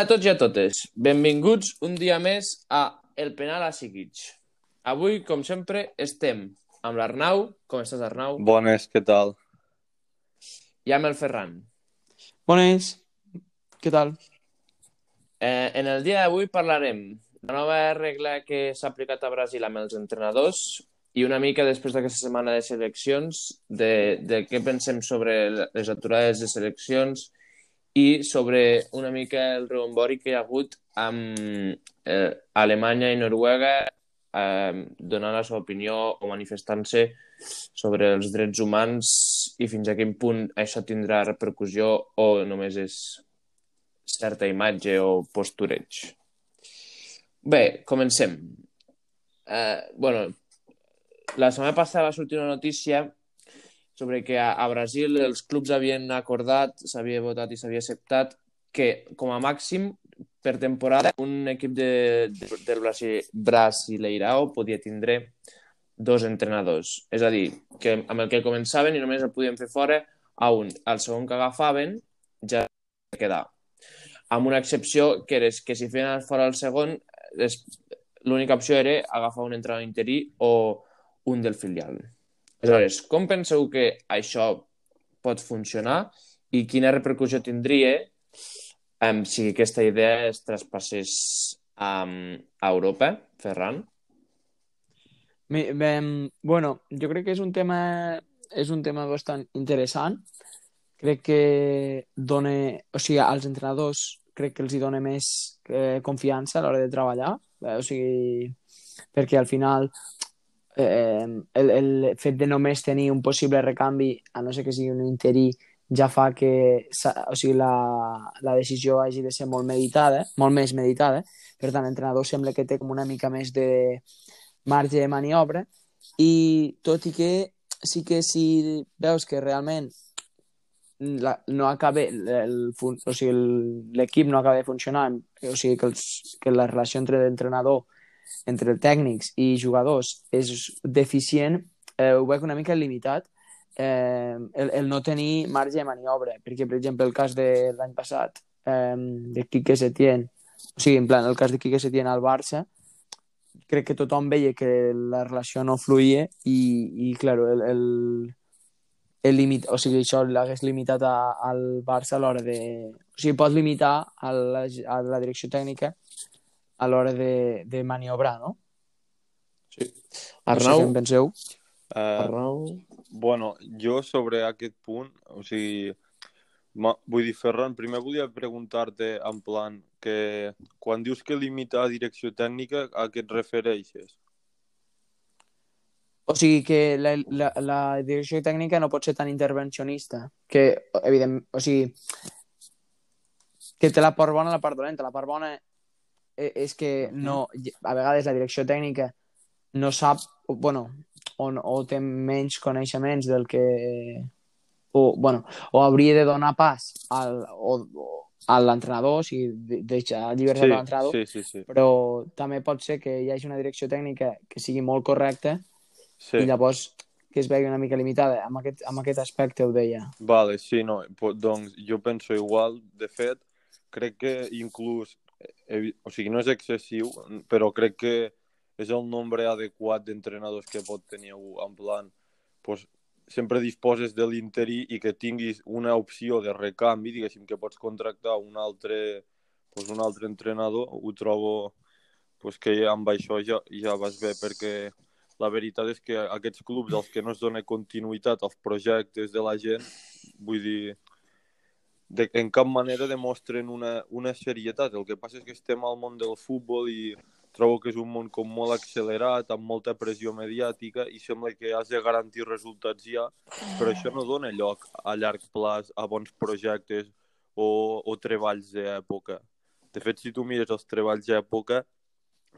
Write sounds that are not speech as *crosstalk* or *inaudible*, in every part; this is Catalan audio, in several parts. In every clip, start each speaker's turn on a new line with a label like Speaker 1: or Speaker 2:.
Speaker 1: Hola a tots i a totes. Benvinguts un dia més a El Penal a Siquic. Avui, com sempre, estem amb l'Arnau. Com estàs, Arnau?
Speaker 2: Bones, què tal?
Speaker 1: I amb el Ferran.
Speaker 3: Bones, què tal?
Speaker 1: Eh, en el dia d'avui parlarem de la nova regla que s'ha aplicat a Brasil amb els entrenadors i una mica després d'aquesta setmana de seleccions, de, de què pensem sobre les aturades de seleccions i sobre una mica el rebombori que hi ha hagut amb eh, Alemanya i Noruega eh, donant la seva opinió o manifestant-se sobre els drets humans i fins a quin punt això tindrà repercussió o només és certa imatge o postureig. Bé, comencem. Eh, bueno, la setmana passada va sortir una notícia sobre que a, a Brasil els clubs havien acordat, s'havia votat i s'havia acceptat que, com a màxim, per temporada, un equip de, de, del Brasil, Brasileirao podia tindre dos entrenadors. És a dir, que amb el que començaven i només el podien fer fora a un. El segon que agafaven ja quedar. Amb una excepció que era que si feien fora el segon, l'única opció era agafar un entrenador interí o un del filial. Aleshores, com penseu que això pot funcionar i quina repercussió tindria um, si aquesta idea es traspassés um, a Europa, Ferran?
Speaker 3: Mi, ben, bueno, jo crec que és un tema és un tema bastant interessant. Crec que dona, o sigui, als entrenadors crec que els hi dona més eh, confiança a l'hora de treballar, eh, o sigui, perquè al final eh, el, el fet de només tenir un possible recanvi, a no ser que sigui un interí, ja fa que o sigui, la, la decisió hagi de ser molt meditada, molt més meditada. Per tant, l'entrenador sembla que té com una mica més de marge de maniobra i tot i que sí que si veus que realment la, no acaba el, o sigui, no acaba de funcionar o sigui que, els, que la relació entre l'entrenador entre tècnics i jugadors és deficient eh, ho veig una mica limitat eh, el, el no tenir marge de maniobra perquè per exemple el cas de l'any passat eh, de Quique Setién o sigui en plan el cas de Quique Setién al Barça crec que tothom veia que la relació no fluïa i, i claro, el, el, el limit, o sigui, això l'hagués limitat a, al Barça a l'hora de... O sigui, pot limitar a la, a la direcció tècnica a l'hora de, de maniobrar, no?
Speaker 1: Sí.
Speaker 3: Arnau? No sé què en penseu.
Speaker 2: Uh,
Speaker 1: Arnau?
Speaker 2: Bueno, jo sobre aquest punt, o sigui, vull dir, Ferran, primer volia preguntar-te en plan que quan dius que limita la direcció tècnica, a què et refereixes?
Speaker 3: O sigui que la, la, la direcció tècnica no pot ser tan intervencionista, que, evident, o sigui, que té la part bona i la part dolenta. La part bona és que no, a vegades la direcció tècnica no sap, bueno, o, o té menys coneixements del que o, bueno, o hauria de donar pas al, o, a l'entrenador, o sigui, deixar llibertat
Speaker 2: Sí,
Speaker 3: a l'entrenador,
Speaker 2: sí, sí, sí.
Speaker 3: però també pot ser que hi hagi una direcció tècnica que sigui molt correcta
Speaker 2: sí.
Speaker 3: i llavors que es vegi una mica limitada. Amb aquest, amb aquest aspecte ho deia.
Speaker 2: Vale, sí, no, doncs jo penso igual. De fet, crec que inclús, eh, o sigui, no és excessiu, però crec que és el nombre adequat d'entrenadors que pot tenir en plan, pues, sempre disposes de l'interí i que tinguis una opció de recanvi, diguéssim, que pots contractar un altre, pues, un altre entrenador, ho trobo pues, que amb això ja, ja vas bé, perquè la veritat és que aquests clubs als que no es dona continuïtat als projectes de la gent, vull dir, de, en cap manera demostren una, una serietat. El que passa és que estem al món del futbol i trobo que és un món com molt accelerat, amb molta pressió mediàtica i sembla que has de garantir resultats ja, però això no dona lloc a llarg plaç a bons projectes o, o treballs d'època. De fet, si tu mires els treballs d'època,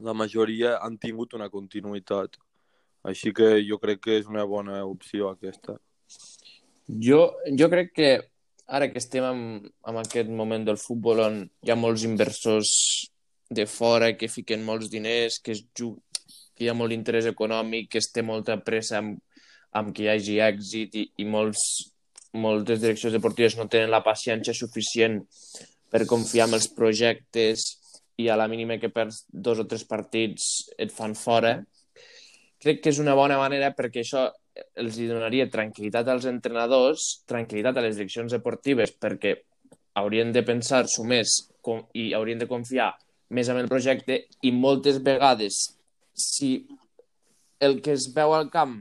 Speaker 2: la majoria han tingut una continuïtat. Així que jo crec que és una bona opció aquesta.
Speaker 1: Jo, jo crec que ara que estem en, en aquest moment del futbol on hi ha molts inversors de fora que fiquen molts diners, que, es ju que hi ha molt interès econòmic, que es té molta pressa amb, amb que hi hagi èxit i, i molts, moltes direccions deportives no tenen la paciència suficient per confiar en els projectes i a la mínima que perds dos o tres partits et fan fora. Crec que és una bona manera perquè això els donaria tranquil·litat als entrenadors, tranquil·litat a les direccions deportives, perquè haurien de pensar-s'ho més i haurien de confiar més en el projecte i moltes vegades, si el que es veu al camp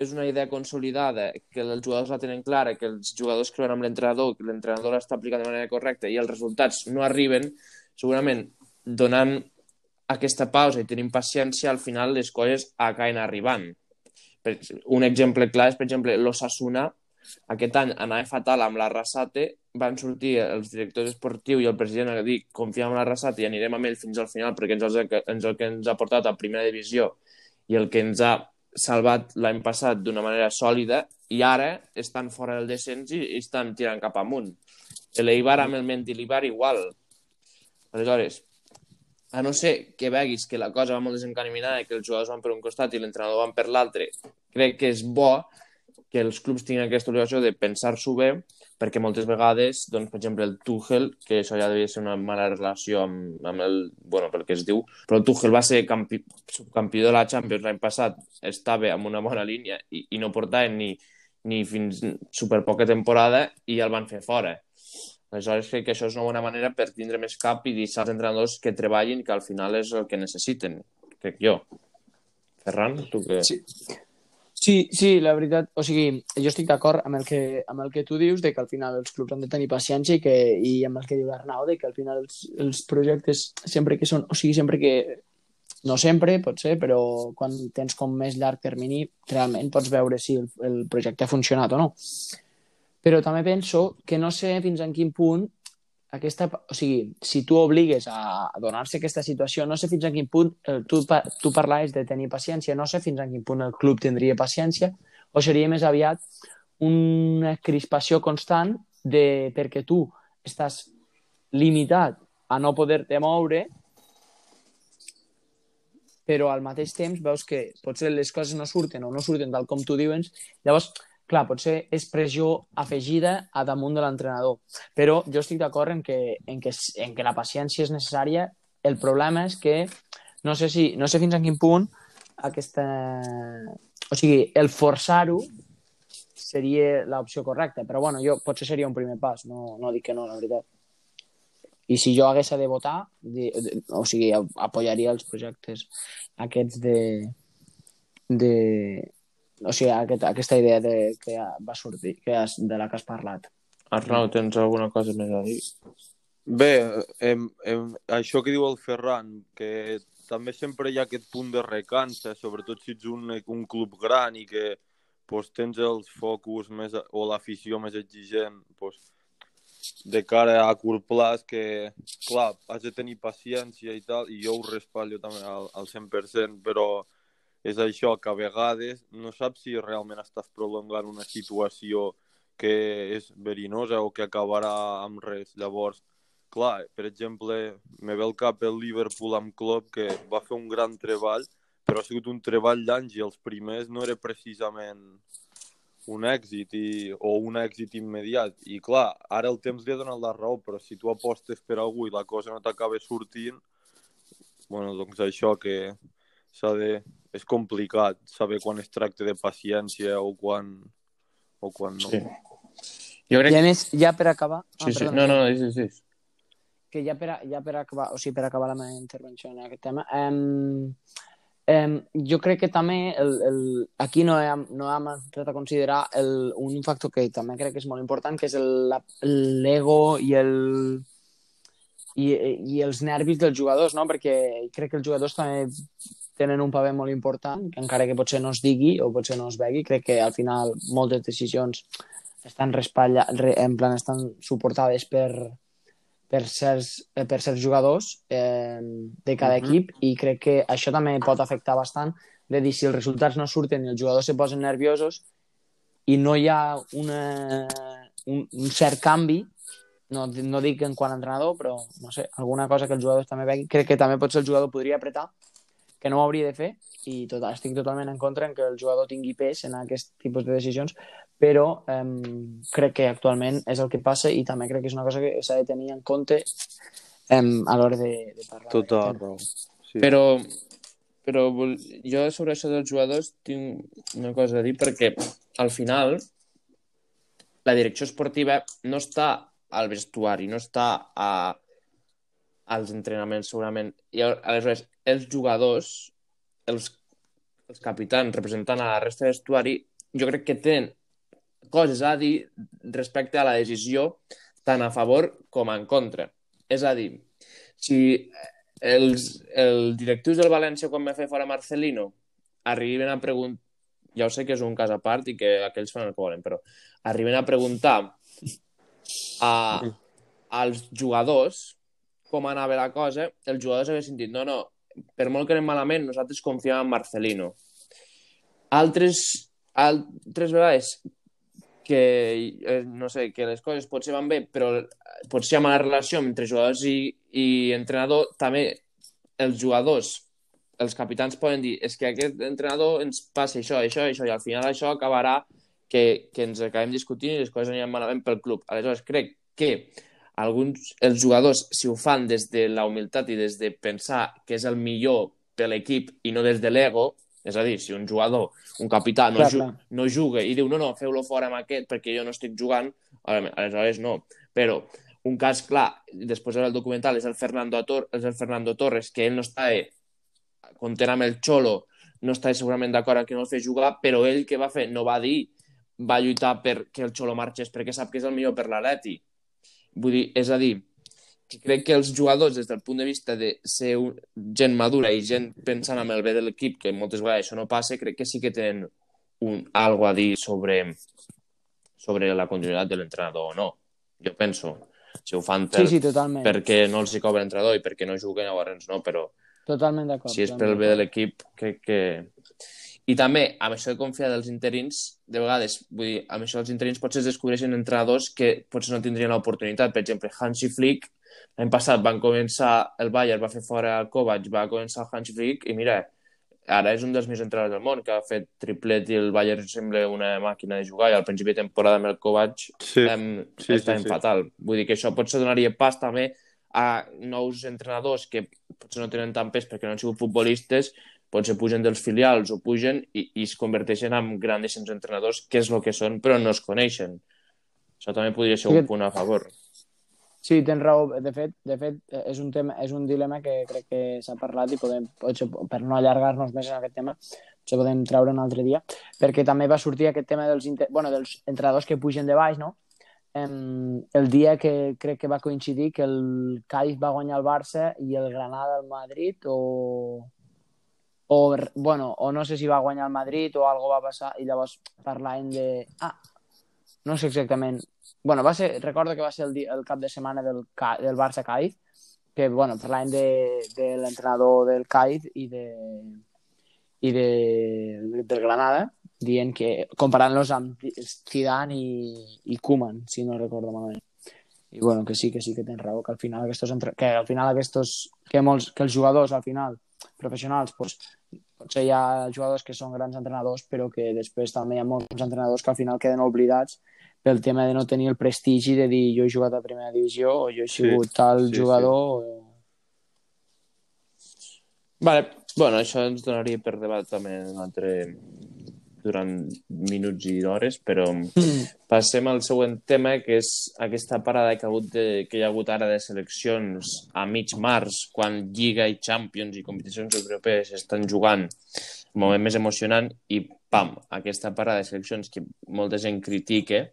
Speaker 1: és una idea consolidada, que els jugadors la tenen clara, que els jugadors creuen amb l'entrenador, que l'entrenador l'està aplicant de manera correcta i els resultats no arriben, segurament donant aquesta pausa i tenint paciència, al final les coses acaben arribant. Un exemple clar és, per exemple, l'Osasuna, aquest any anava fatal amb la Rassate, van sortir els directors esportius i el president a dir confiem en la Rassate i anirem amb ell fins al final perquè ens, el, ens el que ens ha portat a primera divisió i el que ens ha salvat l'any passat d'una manera sòlida i ara estan fora del descens i, i estan tirant cap amunt. L'Eibar amb el Mendilibar igual. Aleshores, a no ser que veguis que la cosa va molt desencaminada i que els jugadors van per un costat i l'entrenador van per l'altre, crec que és bo que els clubs tinguin aquesta obligació de pensar-s'ho bé, perquè moltes vegades, doncs, per exemple, el Tuchel, que això ja devia ser una mala relació amb, amb el... bueno, pel que es diu, però el Tuchel va ser campi, subcampió de la Champions l'any passat, estava amb una bona línia i, i no portava ni, ni fins super poca temporada i el van fer fora. Aleshores, crec que això és una bona manera per tindre més cap i deixar els entrenadors que treballin, que al final és el que necessiten, crec jo. Ferran, tu què?
Speaker 3: Sí. Sí, sí, la veritat, o sigui, jo estic d'acord amb, el que, amb el que tu dius, de que al final els clubs han de tenir paciència i, que, i amb el que diu Arnau, de que al final els, els projectes, sempre que són, o sigui, sempre que, no sempre, pot ser, però quan tens com més llarg termini, realment pots veure si el, el projecte ha funcionat o no. Però també penso que no sé fins en quin punt aquesta, o sigui, si tu obligues a, donar-se aquesta situació, no sé fins en quin punt, eh, tu, tu parlaves de tenir paciència, no sé fins en quin punt el club tindria paciència, o seria més aviat una crispació constant de, perquè tu estàs limitat a no poder-te moure, però al mateix temps veus que potser les coses no surten o no surten tal com tu dius, llavors clar, potser és pressió afegida a damunt de l'entrenador. Però jo estic d'acord en, que, en, que, en que la paciència és necessària. El problema és que no sé, si, no sé fins a quin punt aquesta... O sigui, el forçar-ho seria l'opció correcta, però bueno, jo potser seria un primer pas, no, no dic que no, la veritat. I si jo hagués de votar, o sigui, apoyaria els projectes aquests de, de, o sigui, aquest, aquesta idea de, que va sortir, que has, de la que has parlat.
Speaker 1: Arnau, tens alguna cosa més a dir?
Speaker 2: Bé, em, em, això que diu el Ferran, que també sempre hi ha aquest punt de recança, sobretot si ets un, un club gran i que pues, tens els focus més, o l'afició més exigent pues, de cara a curt plaç que, clar, has de tenir paciència i tal, i jo ho respallo també al, al 100%, però és això, que a vegades no saps si realment estàs prolongant una situació que és verinosa o que acabarà amb res. Llavors, clar, per exemple, me ve el cap el Liverpool amb Klopp, que va fer un gran treball, però ha sigut un treball d'anys i els primers no era precisament un èxit i, o un èxit immediat. I clar, ara el temps li ha donat la raó, però si tu apostes per algú i la cosa no t'acaba sortint, bueno, doncs això que de és complicat saber quan es tracta de paciència o quan, o quan no. Sí.
Speaker 3: Jo crec... I a més, ja per acabar...
Speaker 1: Sí, ah, sí. No, no, no, sí, sí.
Speaker 3: Que ja per, ja per acabar, o sigui, per acabar la meva intervenció en aquest tema, um, um, jo crec que també el, el, aquí no hem, no hem entrat a considerar el, un factor que també crec que és molt important, que és l'ego i el i, i els nervis dels jugadors, no? perquè crec que els jugadors també tenen un paper molt important, que encara que potser no es digui o potser no es vegi, crec que al final moltes decisions estan respalla, en plan estan suportades per, per, certs, per certs jugadors eh, de cada uh -huh. equip i crec que això també pot afectar bastant de dir si els resultats no surten i els jugadors se posen nerviosos i no hi ha una, un, un cert canvi no, no dic en quant a entrenador, però no sé, alguna cosa que els jugadors també vegin. Crec que també potser el jugador podria apretar que no ho hauria de fer i tot, estic totalment en contra en que el jugador tingui pes en aquest tipus de decisions, però eh, crec que actualment és el que passa i també crec que és una cosa que s'ha de tenir en compte eh, a l'hora de, de parlar. Tema.
Speaker 2: raó. Sí.
Speaker 1: Però, però jo sobre això dels jugadors tinc una cosa a dir perquè al final la direcció esportiva no està al vestuari, no està a, als entrenaments segurament. I al- aleshores els jugadors, els, els capitans representant a la resta de vestuari, jo crec que tenen coses a dir respecte a la decisió tant a favor com en contra. És a dir, si els, els directius del València quan va fer fora Marcelino arriben a preguntar ja ho sé que és un cas a part i que aquells fan el que volen, però arriben a preguntar a, als jugadors com anava la cosa, els jugadors haguessin dit no, no, per molt que anem malament, nosaltres confiem en Marcelino. Altres, altres vegades que, eh, no sé, que les coses potser van bé, però potser hi ha mala relació entre jugadors i, i entrenador, també els jugadors, els capitans poden dir és que aquest entrenador ens passa això, això, això, i al final això acabarà que, que ens acabem discutint i les coses aniran malament pel club. Aleshores, crec que alguns, els jugadors, si ho fan des de la humilitat i des de pensar que és el millor per l'equip i no des de l'ego, és a dir, si un jugador, un capità, no,
Speaker 3: Clar,
Speaker 1: ju
Speaker 3: clar.
Speaker 1: no juga i diu no, no, feu-lo fora amb aquest perquè jo no estic jugant, aleshores no. Però un cas clar, després del documental, és el Fernando, Tor és el Fernando Torres, que ell no està content amb el Xolo, no està segurament d'acord amb que no el fer jugar, però ell què va fer? No va dir, va lluitar perquè el Xolo marxés perquè sap que és el millor per l'Atleti. Vull dir, és a dir, que crec que els jugadors, des del punt de vista de ser un, gent madura i gent pensant en el bé de l'equip, que moltes vegades això no passa, crec que sí que tenen un, algo a dir sobre, sobre la continuïtat de l'entrenador o no. Jo penso, si ho fan per,
Speaker 3: Sí, sí, totalment.
Speaker 1: perquè no els hi cobra l'entrenador i perquè no juguen, llavors no, però
Speaker 3: Totalment d'acord.
Speaker 1: si és per el bé de l'equip, crec que... I també, amb això de confiar dels interins, de vegades, vull dir, amb això dels interins potser es descobreixen entrenadors que potser no tindrien l'oportunitat. Per exemple, Hansi Flick, l'any passat van començar, el Bayern va fer fora el Kovac, va començar el Hansi Flick, i mira, ara és un dels més entrenadors del món, que ha fet triplet i el Bayern sembla una màquina de jugar, i al principi de temporada amb el Kovac
Speaker 2: Sí,
Speaker 1: em,
Speaker 2: sí,
Speaker 1: està
Speaker 2: sí, sí.
Speaker 1: fatal. Vull dir que això potser donaria pas també a nous entrenadors que potser no tenen tant pes perquè no han sigut futbolistes, potser pugen dels filials o pugen i, i es converteixen en grandíssims entrenadors, que és el que són, però no es coneixen. Això també podria ser
Speaker 3: Sí,
Speaker 1: un punt a favor.
Speaker 3: Sí, tens raó. De fet, de fet és un tema, és un dilema que crec que s'ha parlat i podem, potser, per no allargar-nos més en aquest tema, potser podem treure un altre dia, perquè també va sortir aquest tema dels, inter... bueno, dels entrenadors que pugen de baix, no? Em, el dia que crec que va coincidir que el Cádiz va guanyar el Barça i el Granada el Madrid o o, bueno, o no sé si va guanyar el Madrid o algo va passar i llavors parlàvem de... Ah, no sé exactament. Bueno, va ser, recordo que va ser el, el cap de setmana del, del Barça Cádiz, que, bueno, parlàvem de, de l'entrenador del Cádiz i de i de, del Granada, dient que comparant-los amb Zidane i, i Koeman, si no recordo malament. I bueno, que sí, que sí que tens raó, que al final aquestos, entre... que al final aquestos, que, molts, que els jugadors al final professionals, pues, potser hi ha jugadors que són grans entrenadors, però que després també hi ha molts entrenadors que al final queden oblidats pel tema de no tenir el prestigi de dir jo he jugat a primera divisió o jo he
Speaker 2: Sí,
Speaker 3: sigut tal
Speaker 2: sí,
Speaker 3: jugador. O...
Speaker 1: Vale, bueno, això ens donaria per debat també un altre durant minuts i hores, però
Speaker 3: Mm.
Speaker 1: passem al següent tema, que és aquesta parada que, ha hagut de, que hi ha hagut ara de seleccions a mig març, quan Lliga i Champions i competicions europees estan jugant el moment més emocionant i pam, aquesta parada de seleccions que molta gent critica.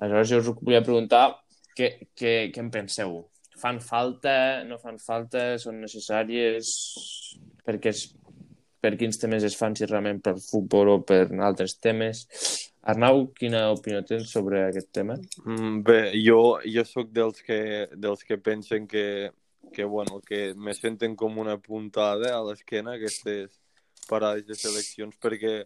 Speaker 1: Aleshores jo us volia preguntar què, què, què en penseu? Fan falta, no fan falta, són necessàries? Perquè és, per quins temes es fan, si realment per futbol o per altres temes? Arnau, quina opinió tens sobre aquest tema?
Speaker 2: Mm, Bé, jo, jo sóc dels que, dels que pensen que, que, bueno, que me senten com una puntada a l'esquena aquestes parades de seleccions perquè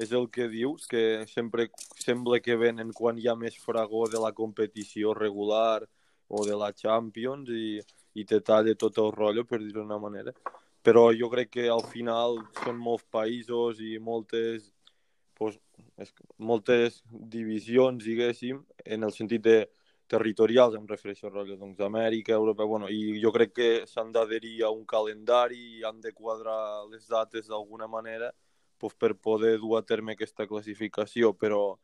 Speaker 2: és el que dius, que sempre sembla que venen quan hi ha més fragor de la competició regular o de la Champions i, i te talla tot el rotllo, per dir-ho d'una manera. Però jo crec que al final són molts països i moltes pues, moltes divisions, diguéssim, en el sentit de territorials, em refereixo a rotllo, doncs, Amèrica, Europa, bueno, i jo crec que s'han d'adherir a un calendari i han de quadrar les dates d'alguna manera pues, per poder dur a terme aquesta classificació, però,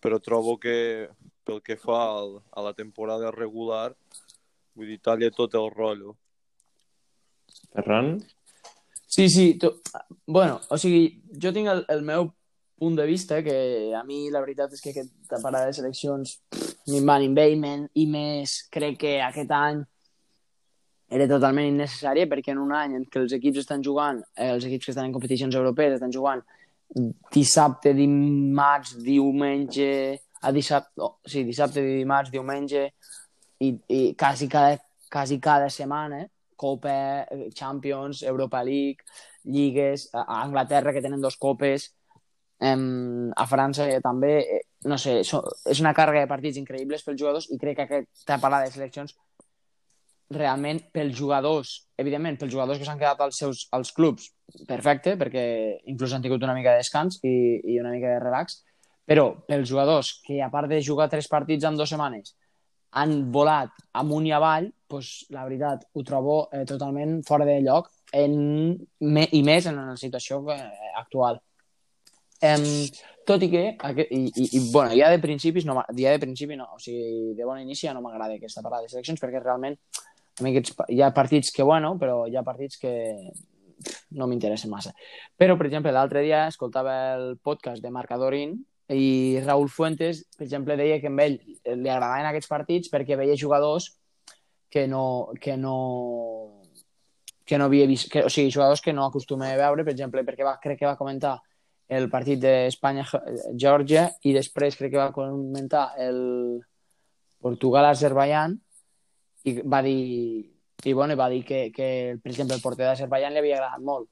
Speaker 2: però trobo que pel que fa al, a la temporada regular, vull dir, talla tot el rotllo.
Speaker 1: Ferran?
Speaker 3: Sí, sí. Tu... Bueno, o sigui, jo tinc el, el meu punt de vista, que a mi la veritat és que aquesta parada de seleccions ni bé, i més crec que aquest any era totalment innecessària perquè en un any en què els equips estan jugant, eh, els equips que estan en competicions europees estan jugant dissabte, dimarts, diumenge, a dissabte, oh, sí, dissabte, dimarts, diumenge, i, i quasi, cada, quasi cada setmana, Copa, eh, Champions, Europa League, lligues, a Anglaterra que tenen dos copes, em, a França eh, també, eh, no sé, és una càrrega de partits increïbles pels jugadors i crec que aquesta parada de seleccions realment pels jugadors, evidentment, pels jugadors que s'han quedat als seus als clubs, perfecte, perquè inclús han tingut una mica de descans i, i una mica de relax, però pels jugadors que a part de jugar tres partits en dues setmanes han volat amunt i avall, doncs, la veritat, ho trobo eh, totalment fora de lloc en, me, i més en la situació eh, actual. Em, tot i que, i, i, i, bueno, ja de principis no, ja de principi no, o sigui, de bona inici ja no m'agrada aquesta parada de seleccions perquè realment a mi aquests, hi ha partits que, bueno, però hi ha partits que no m'interessen massa. Però, per exemple, l'altre dia escoltava el podcast de Marcadorín i Raúl Fuentes, per exemple, deia que a ell li agradaven aquests partits perquè veia jugadors que no, que no, que no havia vist, que, o sigui, jugadors que no acostuma a veure, per exemple, perquè va, crec que va comentar el partit d'Espanya-Geòrgia i després crec que va comentar el Portugal-Azerbaiyán i va dir i bueno, va dir que, que per exemple, el porter d'Azerbaiyán li havia agradat molt.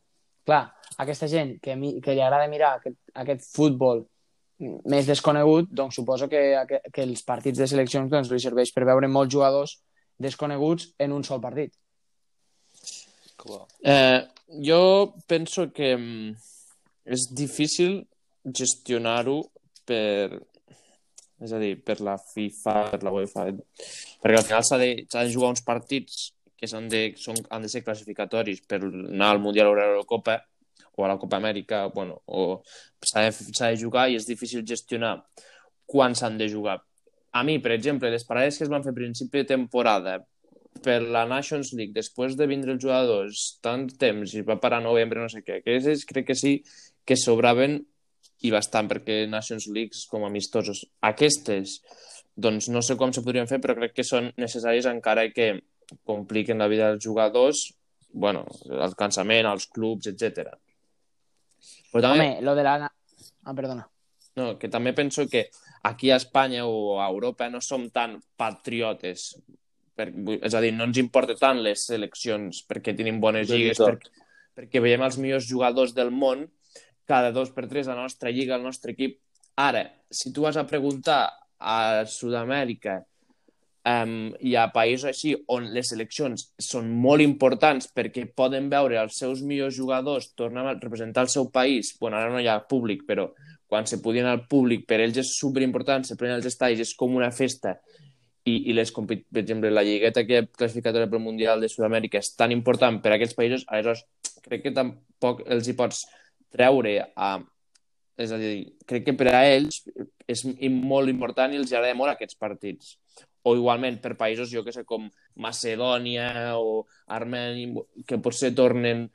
Speaker 3: Clar, aquesta gent que, mi, que li agrada mirar aquest, aquest futbol més desconegut, doncs suposo que, que els partits de seleccions doncs, li serveix per veure molts jugadors desconeguts en un sol partit.
Speaker 1: Eh, jo penso que mm, és difícil gestionar-ho per és a dir, per la FIFA, per la UEFA, perquè al final s'ha de, de jugar uns partits que han de, són, han de ser classificatoris per anar al Mundial o a l'Eurocopa o a la Copa Amèrica, bueno, o s'ha de, de jugar i és difícil gestionar quan s'han de jugar. A mi, per exemple, les parades que es van fer a principi de temporada per la Nations League, després de vindre els jugadors tant temps i va parar novembre, no sé què, aquestes crec que sí que sobraven i bastant, perquè Nations Leagues com amistosos. Aquestes, doncs no sé com se podrien fer, però crec que són necessaris encara que compliquen la vida dels jugadors, bueno, el cansament, els clubs, etc.
Speaker 3: Però també... Home, lo de la... Ah, perdona.
Speaker 1: No, que també penso que aquí a Espanya o a Europa no som tan patriotes. Per, és a dir, no ens importa tant les seleccions perquè tenim bones lligues, perquè, perquè veiem els millors jugadors del món cada dos per tres a la nostra lliga, al nostre equip. Ara, si tu vas a preguntar a Sud-amèrica um, hi ha països així on les seleccions són molt importants perquè poden veure els seus millors jugadors tornar a representar el seu país. bueno, ara no hi ha públic, però quan se podien al públic, per ells és superimportant, se prenen els estadis, és com una festa. I, i les, per exemple, la lligueta que classificatòria pel Mundial de Sud-amèrica és tan important per a aquests països, aleshores crec que tampoc els hi pots treure a... És a dir, crec que per a ells és molt important i els agrada molt aquests partits o igualment per països, jo que sé, com Macedònia o Armènia, que potser tornen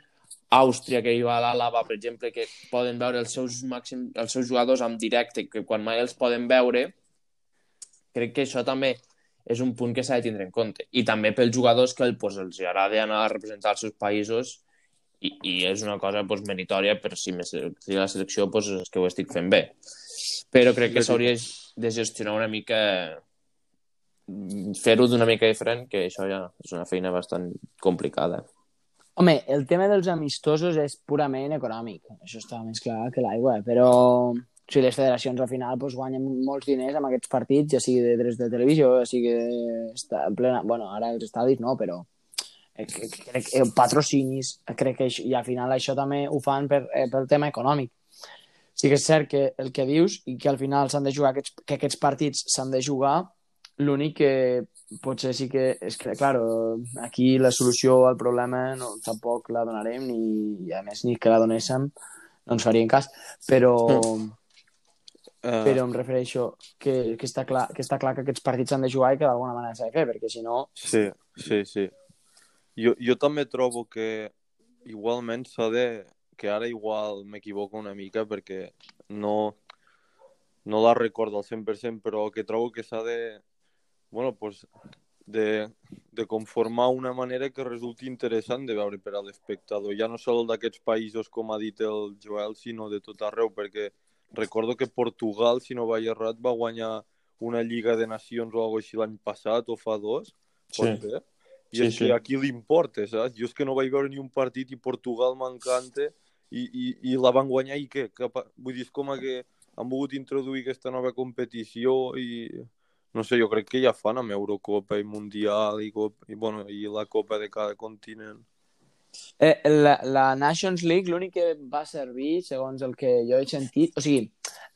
Speaker 1: Àustria, que hi va l'Àlava, per exemple, que poden veure els seus, màxim, els seus jugadors en directe, que quan mai els poden veure, crec que això també és un punt que s'ha de tindre en compte. I també pels jugadors que pues, els agrada anar a representar els seus països i, i és una cosa pues, meritòria per si me la selecció pues, és que ho estic fent bé. Però crec que s'hauria de gestionar una mica fer-ho d'una mica diferent, que això ja és una feina bastant complicada.
Speaker 3: Home, el tema dels amistosos és purament econòmic. Això està més clar que l'aigua, però o sigui, les federacions al final pues, guanyen molts diners amb aquests partits, ja sigui de drets de televisió, ja sigui de... plena... bueno, ara els estadis no, però eh, crec que patrocinis, crec que i al final això també ho fan per, eh, pel tema econòmic. sí que és cert que el que dius i que al final s'han de jugar aquests, que aquests partits s'han de jugar l'únic que potser sí que és que, claro, aquí la solució al problema no, tampoc la donarem ni, a més, ni que la donéssim no ens farien cas, però mm. Uh... Però em refereixo que, que, està clar, que està clar que aquests partits s'han de jugar i que d'alguna manera s'ha de fer, perquè si no...
Speaker 2: Sí, sí, sí. Jo, jo també trobo que igualment s'ha de... que ara igual m'equivoco una mica perquè no, no la recordo al 100%, però que trobo que s'ha de bueno, pues, de, de conformar una manera que resulti interessant de veure per a l'espectador, ja no sol d'aquests països, com ha dit el Joel, sinó de tot arreu, perquè recordo que Portugal, si no vaig errat, va guanyar una Lliga de Nacions o alguna així l'any passat o fa dos, pot sí. ser? I sí, és sí. que aquí l'importa, saps? Jo és que no vaig veure ni un partit i Portugal m'encanta i, i, i la van guanyar i què? Cap... Vull dir, és com que han volgut introduir aquesta nova competició i no sé, jo crec que ja fan amb Eurocopa i Mundial i, Copa, i, bueno, i la Copa de cada continent.
Speaker 3: Eh, la, la Nations League l'únic que va servir, segons el que jo he sentit, o sigui,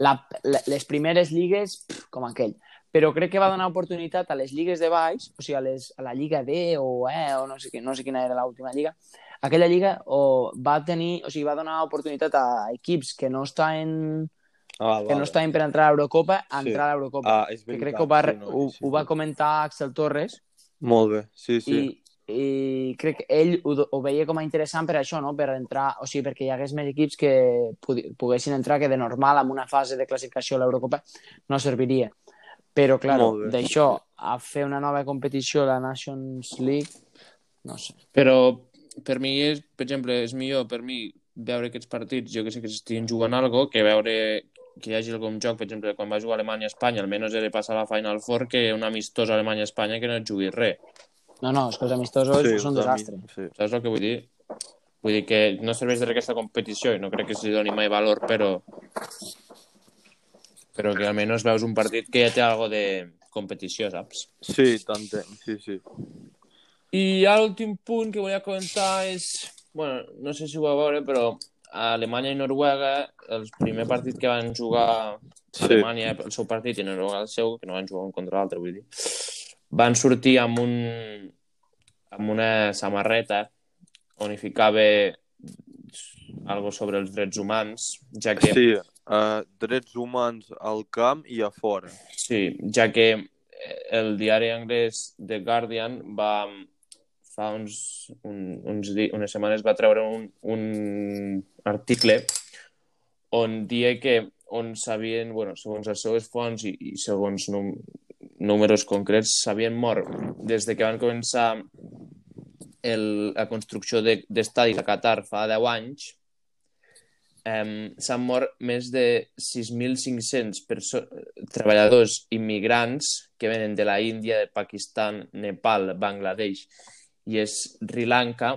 Speaker 3: la, la, les primeres lligues, com aquell, però crec que va donar oportunitat a les lligues de baix, o sigui, a, les, a la Lliga D o E, o no sé, no sé quina era l'última lliga, aquella lliga o va tenir, o sigui, va donar oportunitat a equips que no estan Ah, vale. que no estaven per entrar a l'Eurocopa a sí. entrar a l'Eurocopa.
Speaker 2: Ah, és veritat.
Speaker 3: Que crec que ho va, sí, no, ho, sí, ho va comentar Axel Torres.
Speaker 2: Molt bé, sí, sí.
Speaker 3: I, i crec que ell ho, ho veia com a interessant per això, no? per entrar, o sigui, perquè hi hagués més equips que poguessin entrar que de normal en una fase de classificació a l'Eurocopa no serviria. Però, clar, d'això a fer una nova competició, la Nations League, no sé.
Speaker 1: Però per mi, és, per exemple, és millor per mi veure aquests partits, jo que sé que s'estiguin jugant algo, que veure que hi hagi algun joc, per exemple, quan va jugar Alemanya-Espanya, almenys he de passar a la Final Four que un amistós Alemanya-Espanya que no et jugui res.
Speaker 3: No, no, és que els amistosos sí, són un desastre.
Speaker 1: Sí. Saps el que vull dir? Vull dir que no serveix de aquesta competició i no crec que s'hi doni mai valor, però però que almenys veus un partit que ja té algo de competició, saps?
Speaker 2: Sí, tant, sí, sí.
Speaker 1: I l'últim punt que volia comentar és... bueno, no sé si ho va veure, però a Alemanya i Noruega, el primer partit que van jugar sí. Alemanya el seu partit i Noruega el seu, que no van jugar un contra l'altre, vull dir, van sortir amb un amb una samarreta on hi ficava algo sobre els drets humans, ja que...
Speaker 2: Sí, uh, drets humans al camp i a fora.
Speaker 1: Sí, ja que el diari anglès The Guardian va, fa uns, un, uns, unes setmanes va treure un, un article on dia que on sabien, bueno, segons les seves fonts i, i segons num, números concrets, s'havien mort des de que van començar el, la construcció d'estadis de, a Qatar fa 10 anys, eh, s'han mort més de 6.500 treballadors immigrants que venen de la Índia, de Pakistan, Nepal, Bangladesh i és Sri Lanka,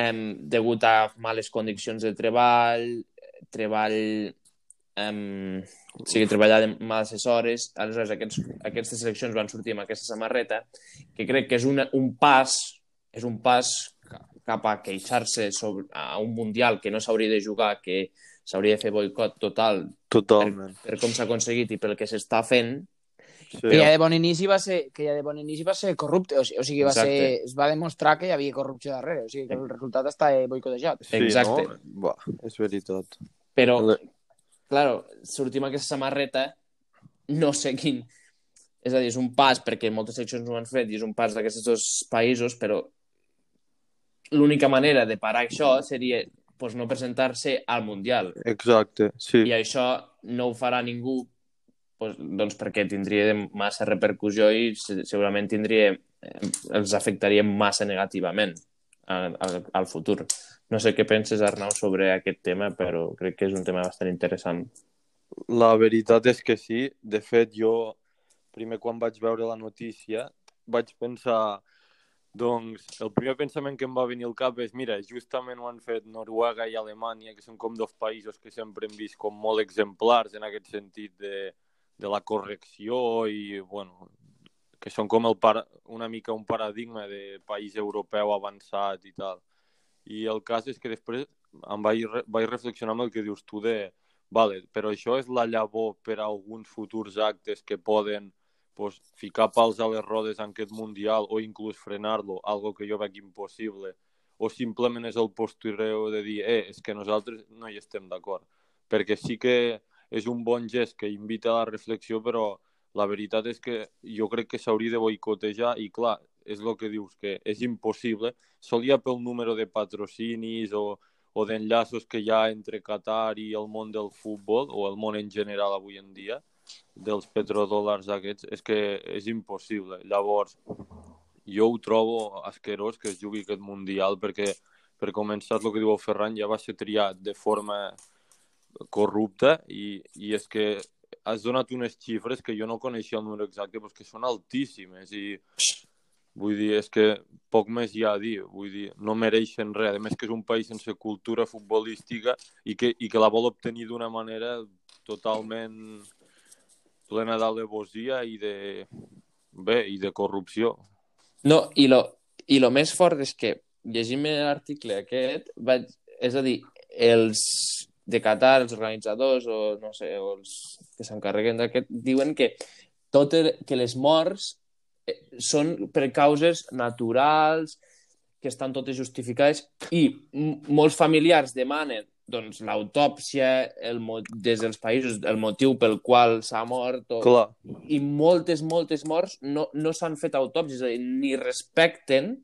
Speaker 1: um, degut a males condicions de treball, treball um, o sigui, treballar de males hores, aleshores aquests, aquestes seleccions van sortir amb aquesta samarreta, que crec que és una, un pas, és un pas cap a queixar-se sobre, a un Mundial que no s'hauria de jugar, que s'hauria de fer boicot total
Speaker 2: Totalment.
Speaker 1: per, per com s'ha aconseguit i pel que s'està fent,
Speaker 3: Sí. Que ja de bon inici va ser, que ja de bon inici va ser corrupte, o sigui, o sigui va ser, es va demostrar que hi havia corrupció darrere, o sigui, que el resultat està boicotejat.
Speaker 2: Sí, Exacte. No? Va, és veritat.
Speaker 1: Però, claro, sortim aquesta samarreta, no sé quin... És a dir, és un pas, perquè moltes seccions no ho han fet, i és un pas d'aquests dos països, però l'única manera de parar això seria pues, no presentar-se al Mundial.
Speaker 2: Exacte, sí.
Speaker 1: I això no ho farà ningú pues, doncs perquè tindria massa repercussió i segurament tindria, eh, els afectaria massa negativament al, al futur. No sé què penses, Arnau, sobre aquest tema, però crec que és un tema bastant interessant.
Speaker 2: La veritat és que sí. De fet, jo, primer quan vaig veure la notícia, vaig pensar, doncs, el primer pensament que em va venir al cap és, mira, justament ho han fet Noruega i Alemanya, que són com dos països que sempre hem vist com molt exemplars en aquest sentit de, de la correcció i, bueno, que són com el para, una mica un paradigma de país europeu avançat i tal. I el cas és que després, em vaig, re- vaig reflexionar amb el que dius tu de, vale, però això és la llavor per a alguns futurs actes que poden pues, ficar pals a les rodes en aquest Mundial o inclús frenar-lo, algo que jo veig impossible, o simplement és el postureo de dir, eh, és que nosaltres no hi estem d'acord. Perquè sí que és un bon gest que invita a la reflexió, però la veritat és que jo crec que s'hauria de boicotejar i, clar, és el que dius, que és impossible, solia pel número de patrocinis o, o d'enllaços que hi ha entre Qatar i el món del futbol, o el món en general avui en dia, dels petrodòlars aquests, és que és impossible. Llavors, jo ho trobo asquerós que es jugui aquest Mundial perquè, per començar, el que diu Ferran, ja va ser triat de forma corrupta i, i és que has donat unes xifres que jo no coneixia el número exacte, però que són altíssimes i vull dir, és que poc més hi ha a dir, vull dir, no mereixen res, a més que és un país sense cultura futbolística i que, i que la vol obtenir d'una manera totalment plena d'alevosia i de, bé, i de corrupció.
Speaker 1: No, i lo, i lo més fort és que, llegint l'article aquest, vaig, és a dir, els de Qatar, els organitzadors o no sé, o els que s'encarreguen d'aquest, diuen que tot el, que les morts eh, són per causes naturals, que estan totes justificades i molts familiars demanen doncs, l'autòpsia el, des dels països, el motiu pel qual s'ha mort o,
Speaker 2: Clar,
Speaker 1: i moltes, moltes morts no, no s'han fet autòpsies, és a dir, ni respecten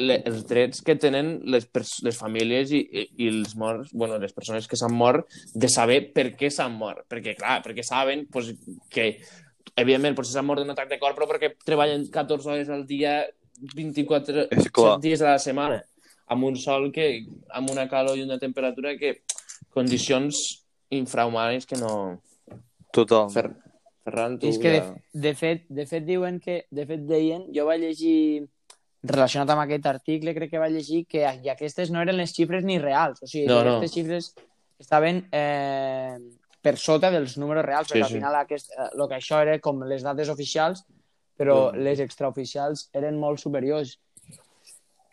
Speaker 1: le, els drets que tenen les, les famílies i, i, i els morts, bueno, les persones que s'han mort, de saber per què s'han mort. Perquè, clar, perquè saben pues, que, evidentment, potser s'han mort d'un atac de cor, però perquè treballen 14 hores al dia, 24
Speaker 2: És clar.
Speaker 1: 7 dies a la setmana, amb un sol que, amb una calor i una temperatura que condicions infrahumanes que no...
Speaker 2: total.
Speaker 1: Fer, Ferran, tu
Speaker 3: És que, de, de, fet, de fet, diuen que... De fet, deien... Jo vaig llegir relacionat amb aquest article, crec que vaig llegir que i aquestes no eren les xifres ni reals. O sigui,
Speaker 1: No, no.
Speaker 3: aquestes xifres estaven eh, per sota dels números reals,
Speaker 1: Sí,
Speaker 3: perquè al
Speaker 1: sí.
Speaker 3: final aquest, eh, lo que això era com les dades oficials, però
Speaker 2: Mm.
Speaker 3: les extraoficials eren molt superiors.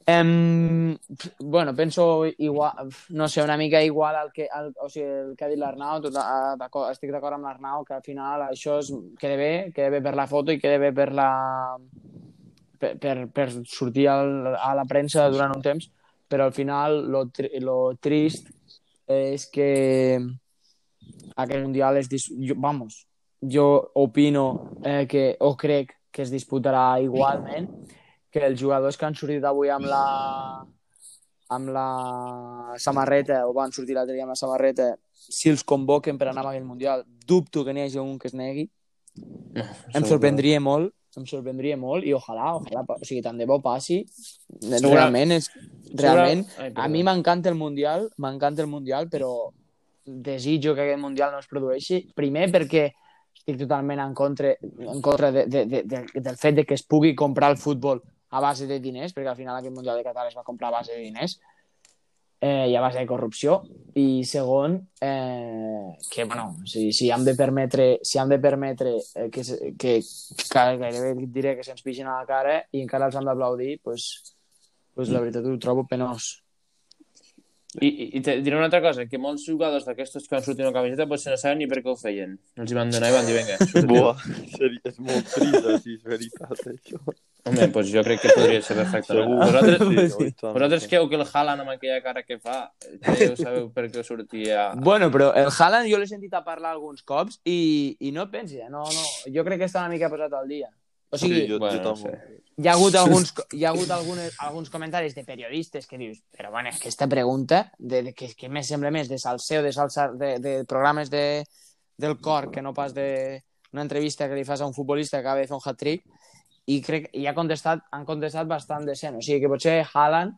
Speaker 3: Em, bueno, penso igual, no sé, una mica igual al que, al, o sigui, el que ha dit l'Arnau, tot, a- d'acord- estic d'acord amb l'Arnau que al final això és, queda bé, queda bé per la foto i queda bé per la per, per, per sortir al, a la premsa durant un temps, però al final lo, tri, lo trist és que aquest mundial es dis... jo, vamos, jo opino eh, que, o crec que es disputarà igualment que els jugadors que han sortit avui amb la amb la samarreta o van sortir l'altre dia amb la samarreta si els convoquen per anar a aquell mundial dubto que n'hi hagi un que es negui. Em sorprendria molt em sorprendria molt i ojalà, ojalà, o sigui, tant de bo passi.
Speaker 1: Segura-
Speaker 3: realment és realment,
Speaker 1: Ai,
Speaker 3: a mi m'encanta el Mundial, m'encanta el Mundial, però desitjo que aquest Mundial no es produeixi. Primer perquè estic totalment en contra, en contra de, de, de, de, del fet de que es pugui comprar el futbol a base de diners, perquè al final aquest Mundial de Qatar es va comprar a base de diners eh, i a base de corrupció. I segon, eh, que, bueno, si, si hem de permetre, si hem de permetre eh, que, que, que gairebé diré que se'ns pixin a la cara i encara els hem d'aplaudir, pues, pues la veritat ho trobo penós.
Speaker 1: I, i, i te diré una altra cosa, que molts jugadors d'aquestos que van sortir una camiseta potser no saben ni per què ho feien. Els hi van donar i van dir, vinga. *laughs*
Speaker 2: Buah, seri- és molt trist, si és veritat, això.
Speaker 1: Home, doncs jo crec que podria ser perfectament.
Speaker 2: Segur.
Speaker 1: Vosaltres,
Speaker 2: Sí, tant.
Speaker 1: vosaltres creu que el Haaland amb aquella cara que fa, creu, sabeu per què sortia...
Speaker 3: Bueno, però el Haaland jo l'he sentit a parlar alguns cops i, i no et pensi, eh? no, no, jo crec que està una mica posat al dia. O sigui,
Speaker 2: Sí, jo,
Speaker 1: bueno,
Speaker 2: jo
Speaker 1: no
Speaker 2: també.
Speaker 1: sé.
Speaker 3: hi ha hagut alguns, hi ha hagut algunes, alguns comentaris de periodistes que dius, però bueno, aquesta pregunta, de, de, que, que més sembla més de salseo, de, salsa, de, de programes de, del cor, que no pas de una entrevista que li fas a un futbolista que acaba de fer un hat-trick, i crec i ha contestat, han contestat bastant decent. O sigui que potser Haaland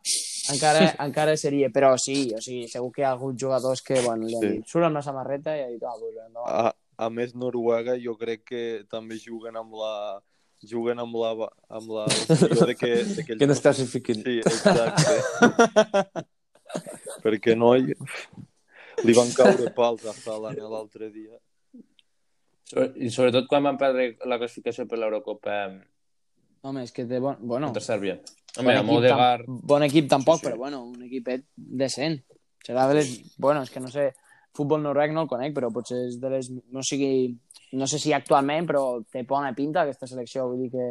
Speaker 3: encara, encara seria, però sí, o sigui, segur que hi ha hagut jugadors que, bueno, li han
Speaker 2: Sí.
Speaker 3: dit, surt amb la samarreta i ha dit, ah, pues, endavant.
Speaker 2: A, a més, Noruega jo crec que també juguen amb la juguen amb la, amb la *laughs* de que, de que,
Speaker 1: Que no es classifiquin.
Speaker 2: Sí, exacte. *laughs* Perquè no hi... li van caure pals a Haaland l'altre dia.
Speaker 1: I sobretot quan van perdre la classificació per l'Eurocopa
Speaker 3: Home, és que té bon... Bueno,
Speaker 1: contra Sèrbia.
Speaker 3: bon
Speaker 1: Home, amb
Speaker 3: equip, tam, bon equip tampoc,
Speaker 1: Sí, sí.
Speaker 3: però bueno, un equipet decent. Serà de les... Bueno, és que no sé, futbol noruec no el conec, però potser és de les... No sigui... No sé si actualment, però té bona pinta aquesta selecció. Vull dir que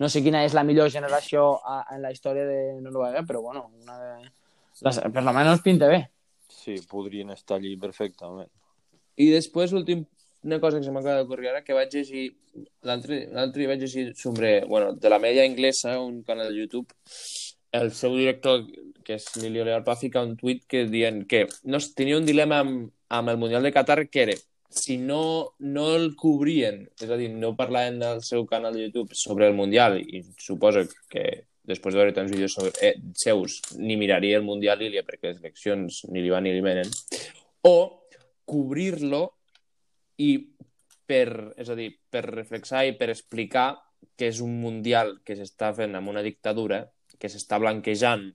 Speaker 3: no sé quina és la millor generació a, en la història de Noruega, però bueno, una de... Les, per lo menos pinta bé.
Speaker 2: Sí, podrien estar allí perfectament.
Speaker 1: I després, l'últim, una cosa que se m'acaba d'ocorrir ara, que vaig llegir, l'altre vaig llegir sobre, bueno, de la media inglesa, un canal de YouTube, el seu director, que és Lilio Leal, va ficar un tuit que dient que no, tenia un dilema amb, amb el Mundial de Qatar que era si no, no el cobrien, és a dir, no parlaven al seu canal de YouTube sobre el Mundial, i suposo que després de veure tants vídeos sobre, eh, seus ni miraria el Mundial Ilia perquè les eleccions ni li van ni li venen, o cobrir-lo i per, és a dir, per reflexar i per explicar que és un Mundial que s'està fent amb una dictadura que s'està blanquejant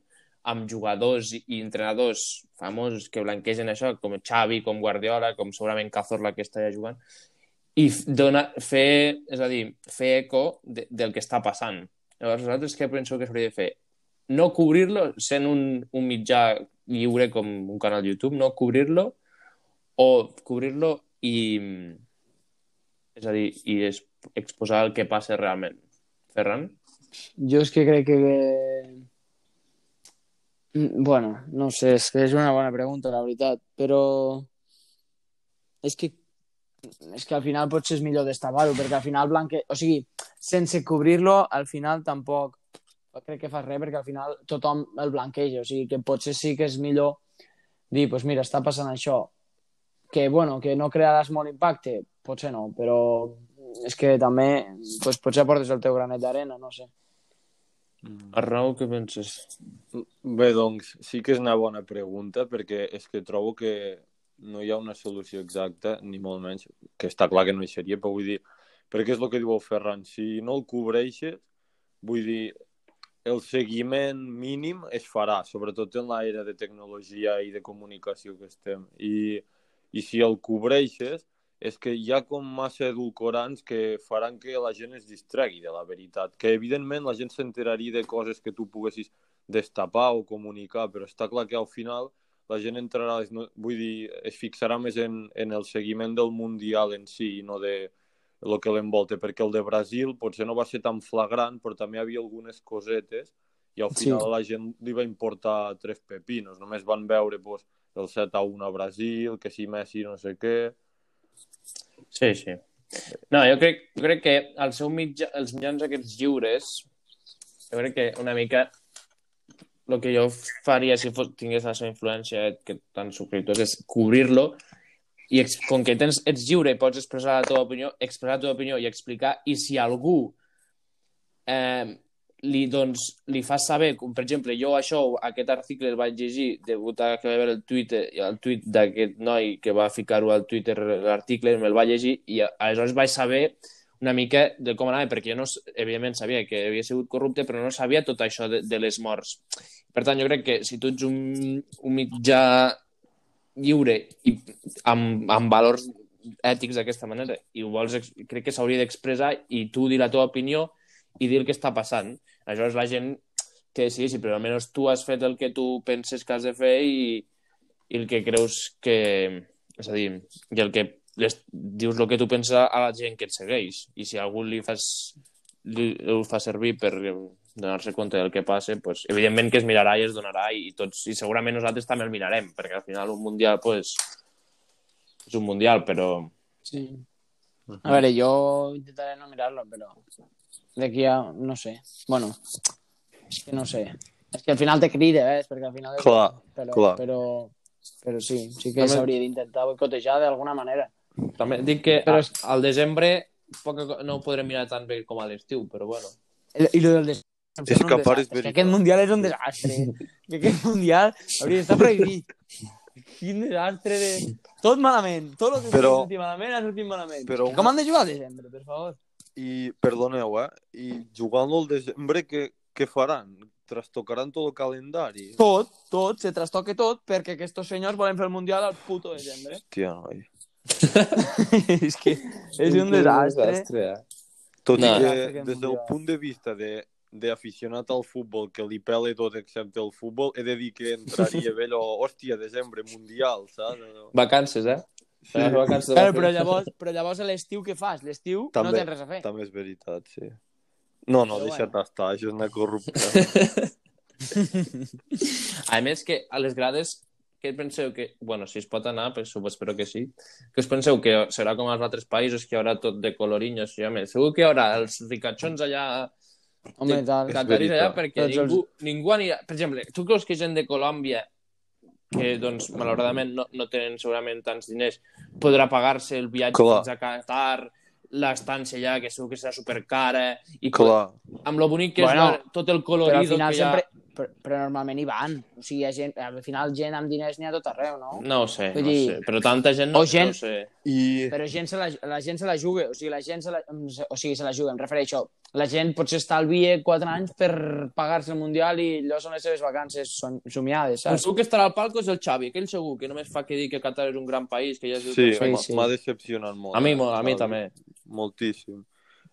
Speaker 1: amb jugadors i entrenadors famosos que blanquegen això, com Xavi, com Guardiola, com segurament Cazorla que està ja jugant, i dona, fer, és a dir, fer eco de, del que està passant. Llavors, vosaltres què penseu que s'hauria de fer? No cobrir-lo sent un, un mitjà lliure com un canal YouTube, no cobrir-lo o cobrir-lo i és a dir, i es, exposar el que passa realment. Ferran?
Speaker 3: Jo és que crec que... Mm, Bueno, no sé, és que és una bona pregunta, la veritat, però és que és que al final potser és millor destapar-ho, perquè al final blanque... O sigui, sense cobrir-lo, al final tampoc crec que fa res, perquè al final tothom el blanqueja, o sigui que potser sí que és millor dir, doncs pues mira, està passant això, que bueno, que no crearàs molt impacte, potser no, però és que també pues, potser aportes el teu granet d'arena, no sé.
Speaker 1: Arnau, què penses?
Speaker 2: Bé, doncs, sí que és una bona pregunta, perquè és que trobo que no hi ha una solució exacta, ni molt menys, que està clar que no hi seria, però vull dir, perquè és el que diu el Ferran, si no el cobreixes, vull dir, el seguiment mínim es farà, sobretot en l'era de tecnologia i de comunicació que estem. I, i si el cobreixes, és que hi ha com massa edulcorants que faran que la gent es distregui de la veritat. Que, evidentment, la gent s'enteraria de coses que tu poguessis destapar o comunicar, però està clar que al final la gent entrarà, vull dir, es fixarà més en, en el seguiment del Mundial en si i no de el que l'envolta, perquè el de Brasil potser no va ser tan flagrant, però també hi havia algunes cosetes i al final
Speaker 3: sí.
Speaker 2: la gent li va importar tres pepinos, només van veure pues, el 7 a 1 a Brasil, que si Messi no sé què...
Speaker 1: Sí, sí. No, jo crec, jo crec que el seu mitjà, els mitjans aquests lliures, jo crec que una mica el que jo faria si fos, tingués la seva influència que tant subscriptors és cobrir-lo i com que tens, ets lliure i pots expressar la teva opinió, expressar la teva opinió i explicar, i si algú eh, li, doncs, li fa saber, com per exemple, jo això, aquest article el vaig llegir degut a que vaig veure el Twitter, el tuit d'aquest noi que va ficar-ho al Twitter l'article, me'l vaig llegir i aleshores vaig saber una mica de com anava, perquè jo no, evidentment sabia que havia sigut corrupte, però no sabia tot això de, de les morts. Per tant, jo crec que si tu ets un, un mitjà lliure i amb, amb valors ètics d'aquesta manera i ho vols, crec que s'hauria d'expressar i tu dir la teva opinió i dir el que està passant. Aleshores la gent que decideixi, però almenys tu has fet el que tu penses que has de fer i, i el que creus que... És a dir, i el que les, dius el que tu penses a la gent que et segueix. I si algú li fas li, ho fa servir per donar-se compte del que passa, pues, evidentment que es mirarà i es donarà i, tots, i segurament nosaltres també el mirarem, perquè al final un mundial pues, és un mundial, però
Speaker 3: Sí. A veure, jo intentaré no mirar-lo, però d'aquí a... no sé. Bueno, és que no sé. És que al final te crida, eh? Perquè al final...
Speaker 2: Clar,
Speaker 3: però,
Speaker 2: clar.
Speaker 3: Però, però sí, sí que
Speaker 1: També-
Speaker 3: s'hauria d'intentar boicotejar d'alguna manera.
Speaker 1: també dic que
Speaker 3: Però
Speaker 1: però al desembre poca, co- no ho podrem mirar tan bé com a l'estiu, però bueno.
Speaker 3: I, i lo del des... em
Speaker 2: És que part és
Speaker 3: que aquest mundial és un desastre. *laughs* que aquest mundial hauria d'estar prohibit. Quin desastre de... Tot malament. Tot el que
Speaker 2: Però-
Speaker 3: sortit malament ha sortit malament.
Speaker 2: però
Speaker 3: Com han de jugar al desembre, per favor?
Speaker 2: I, perdoneu, eh? I jugant-lo al desembre, què, què faran? Trastocaran tot el calendari?
Speaker 3: Tot, tot, se trastoque tot perquè aquests senyors volen fer el mundial al puto desembre.
Speaker 2: Hòstia, noi. *laughs*
Speaker 3: és que és un desastre.
Speaker 1: eh?
Speaker 2: Tot
Speaker 1: No.
Speaker 2: i que,
Speaker 3: Desastre,
Speaker 2: des del punt de vista de d'aficionat al futbol que li pele tot excepte el futbol, he de dir que entraria *laughs* bé allò, hòstia, desembre, mundial, saps? No.
Speaker 1: Vacances, eh?
Speaker 2: Sí,
Speaker 3: Claro,
Speaker 1: la
Speaker 3: però llavors, però llavors a l'estiu què fas? L'estiu no
Speaker 2: També-
Speaker 3: tens res a fer.
Speaker 2: també és veritat, sí. No, no, deixa't
Speaker 3: bueno.
Speaker 2: estar, això és una corrupció. *laughs*
Speaker 1: A més que a les grades què penseu que... Bueno, si es pot anar, pues, suposo, espero que sí. Que us penseu que serà com als altres països, que hi haurà tot de colorinyos? I, home, segur que hi haurà els ricachons allà
Speaker 3: Home, tal.
Speaker 1: Allà perquè ningú, ningú anirà... Per exemple, tu creus que gent de Colòmbia que, doncs, malauradament no, no tenen segurament tants diners, podrà pagar-se el viatge
Speaker 2: Clar.
Speaker 1: fins a Qatar, l'estància allà, que segur que serà supercara, i
Speaker 2: Clar,
Speaker 1: amb lo bonic que
Speaker 3: Bueno,
Speaker 1: és tot el
Speaker 3: Però al
Speaker 1: colorido
Speaker 3: final
Speaker 1: que hi ha...
Speaker 3: sempre... Però, però normalment hi van. O sigui, hi ha gent, al final gent amb diners n'hi ha tot arreu, no?
Speaker 1: No ho sé,
Speaker 3: Vull
Speaker 1: no
Speaker 3: dir-
Speaker 1: sé. Però tanta gent no,
Speaker 3: O gent-
Speaker 1: no ho sé.
Speaker 2: i...
Speaker 3: Però gent se la, la gent se la juga, o sigui, la gent se la, o sigui, se la juga, em refereixo. La gent potser estalvia 4 anys per pagar-se el Mundial i allò són les seves vacances som- somiades, saps?
Speaker 1: segur que estarà al palco és el Xavi, aquell segur, que només fa que dir que Qatar és un gran país, que ja és...
Speaker 2: Sí,
Speaker 3: Sí,
Speaker 2: m'ha
Speaker 3: sí.
Speaker 2: m'ha decepcionat molt.
Speaker 1: A mi,
Speaker 2: eh,
Speaker 1: a mi també.
Speaker 2: Moltíssim.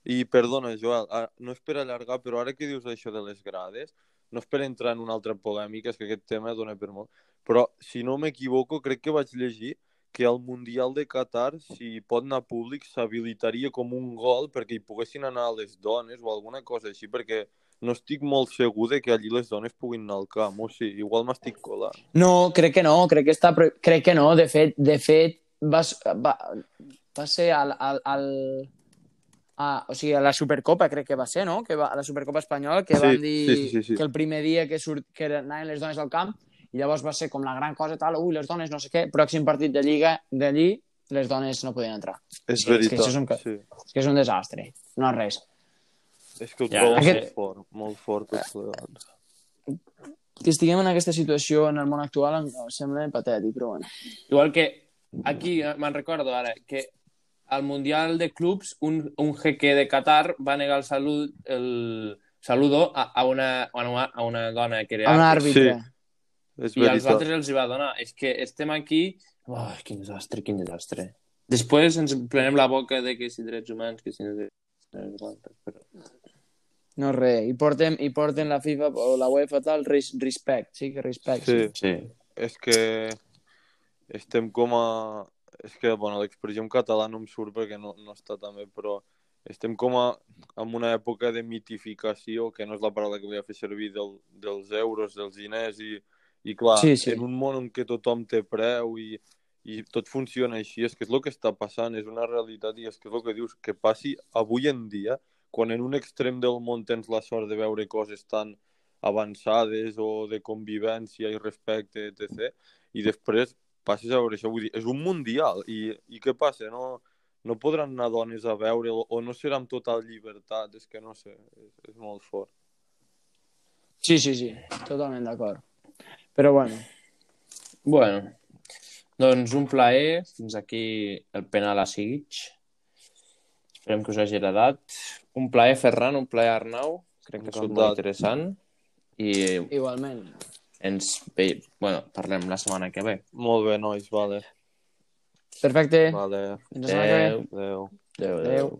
Speaker 2: I perdona, Joel, ah, no és per allargar, però ara que dius això de les grades, no és per entrar en una altra polèmica, és que aquest tema dona per molt, però si no m'equivoco, crec que vaig llegir que al Mundial de Qatar, si pot anar públic, s'habilitaria com un gol perquè hi poguessin anar les dones o alguna cosa així, perquè no estic molt segur de que allí les dones puguin anar al camp, o sigui, igual m'estic colant.
Speaker 3: No, crec que no, crec que està... Crec que no, de fet, de fet va, va, va ser al, al, al, a, o sigui, a la Supercopa crec que va ser, no? Que va, a la Supercopa espanyola, que
Speaker 2: Sí,
Speaker 3: van dir
Speaker 2: sí, sí, sí, sí.
Speaker 3: que el primer dia que, surt, que anaven les dones al camp i llavors va ser com la gran cosa tal, ui, les dones no sé què, pròxim partit de Lliga d'allí les dones no podien entrar.
Speaker 2: És
Speaker 3: Sí, és que
Speaker 2: veritat,
Speaker 3: és un
Speaker 2: sí.
Speaker 3: És que és un desastre, no és res.
Speaker 2: És que ho
Speaker 1: Ja,
Speaker 2: trobo
Speaker 3: aquest-
Speaker 2: molt fort, molt fort tot plegat.
Speaker 3: Que estiguem en aquesta situació en el món actual em em sembla patètic, però bueno.
Speaker 1: Igual que aquí, eh, me'n recordo ara, que al Mundial de Clubs un, un jeque de Qatar va negar el, salut, el saludo a, a, una, a, una, a una dona que era
Speaker 3: A un
Speaker 1: àrbitre.
Speaker 2: És
Speaker 1: i als
Speaker 2: veritat.
Speaker 1: altres els hi va donar. És que estem aquí... Oh, quin desastre, quin desastre. Després ens prenem la boca de que si drets humans, que si no però...
Speaker 3: No res. I porten, i porten la FIFA o la UEFA tal, res, respect, sí que respect.
Speaker 2: Sí.
Speaker 1: Sí.
Speaker 2: És que estem com a... És que, bueno, l'expressió en català no em surt perquè no, no està també, però estem com a, en una època de mitificació, que no és la paraula que volia fer servir, del, dels euros, dels diners, i, i clar,
Speaker 3: Sí, sí.
Speaker 2: en un món en què tothom té preu i, i tot funciona així, és que és el que està passant, és una realitat i és que és el que dius, que passi avui en dia, quan en un extrem del món tens la sort de veure coses tan avançades o de convivència i respecte, etc. I després passes a veure això, vull dir, és un mundial i, i què passa? No, no podran anar dones a veure o, o no serà amb total llibertat, és que no sé, és, és molt fort.
Speaker 3: Sí, sí, sí, totalment d'acord. Però bueno,
Speaker 1: Bueno, doncs un plaer. Fins aquí el penal a Sigic. Esperem que us hagi agradat. Un plaer, Ferran, un plaer, Arnau. Crec que ha sigut molt interessant. I
Speaker 3: igualment.
Speaker 1: Ens ve... bueno, parlem la setmana que ve.
Speaker 2: Molt bé, nois, vale.
Speaker 3: Perfecte.
Speaker 2: Vale,
Speaker 3: ve.
Speaker 2: adeu.
Speaker 1: Adéu,
Speaker 3: Adéu.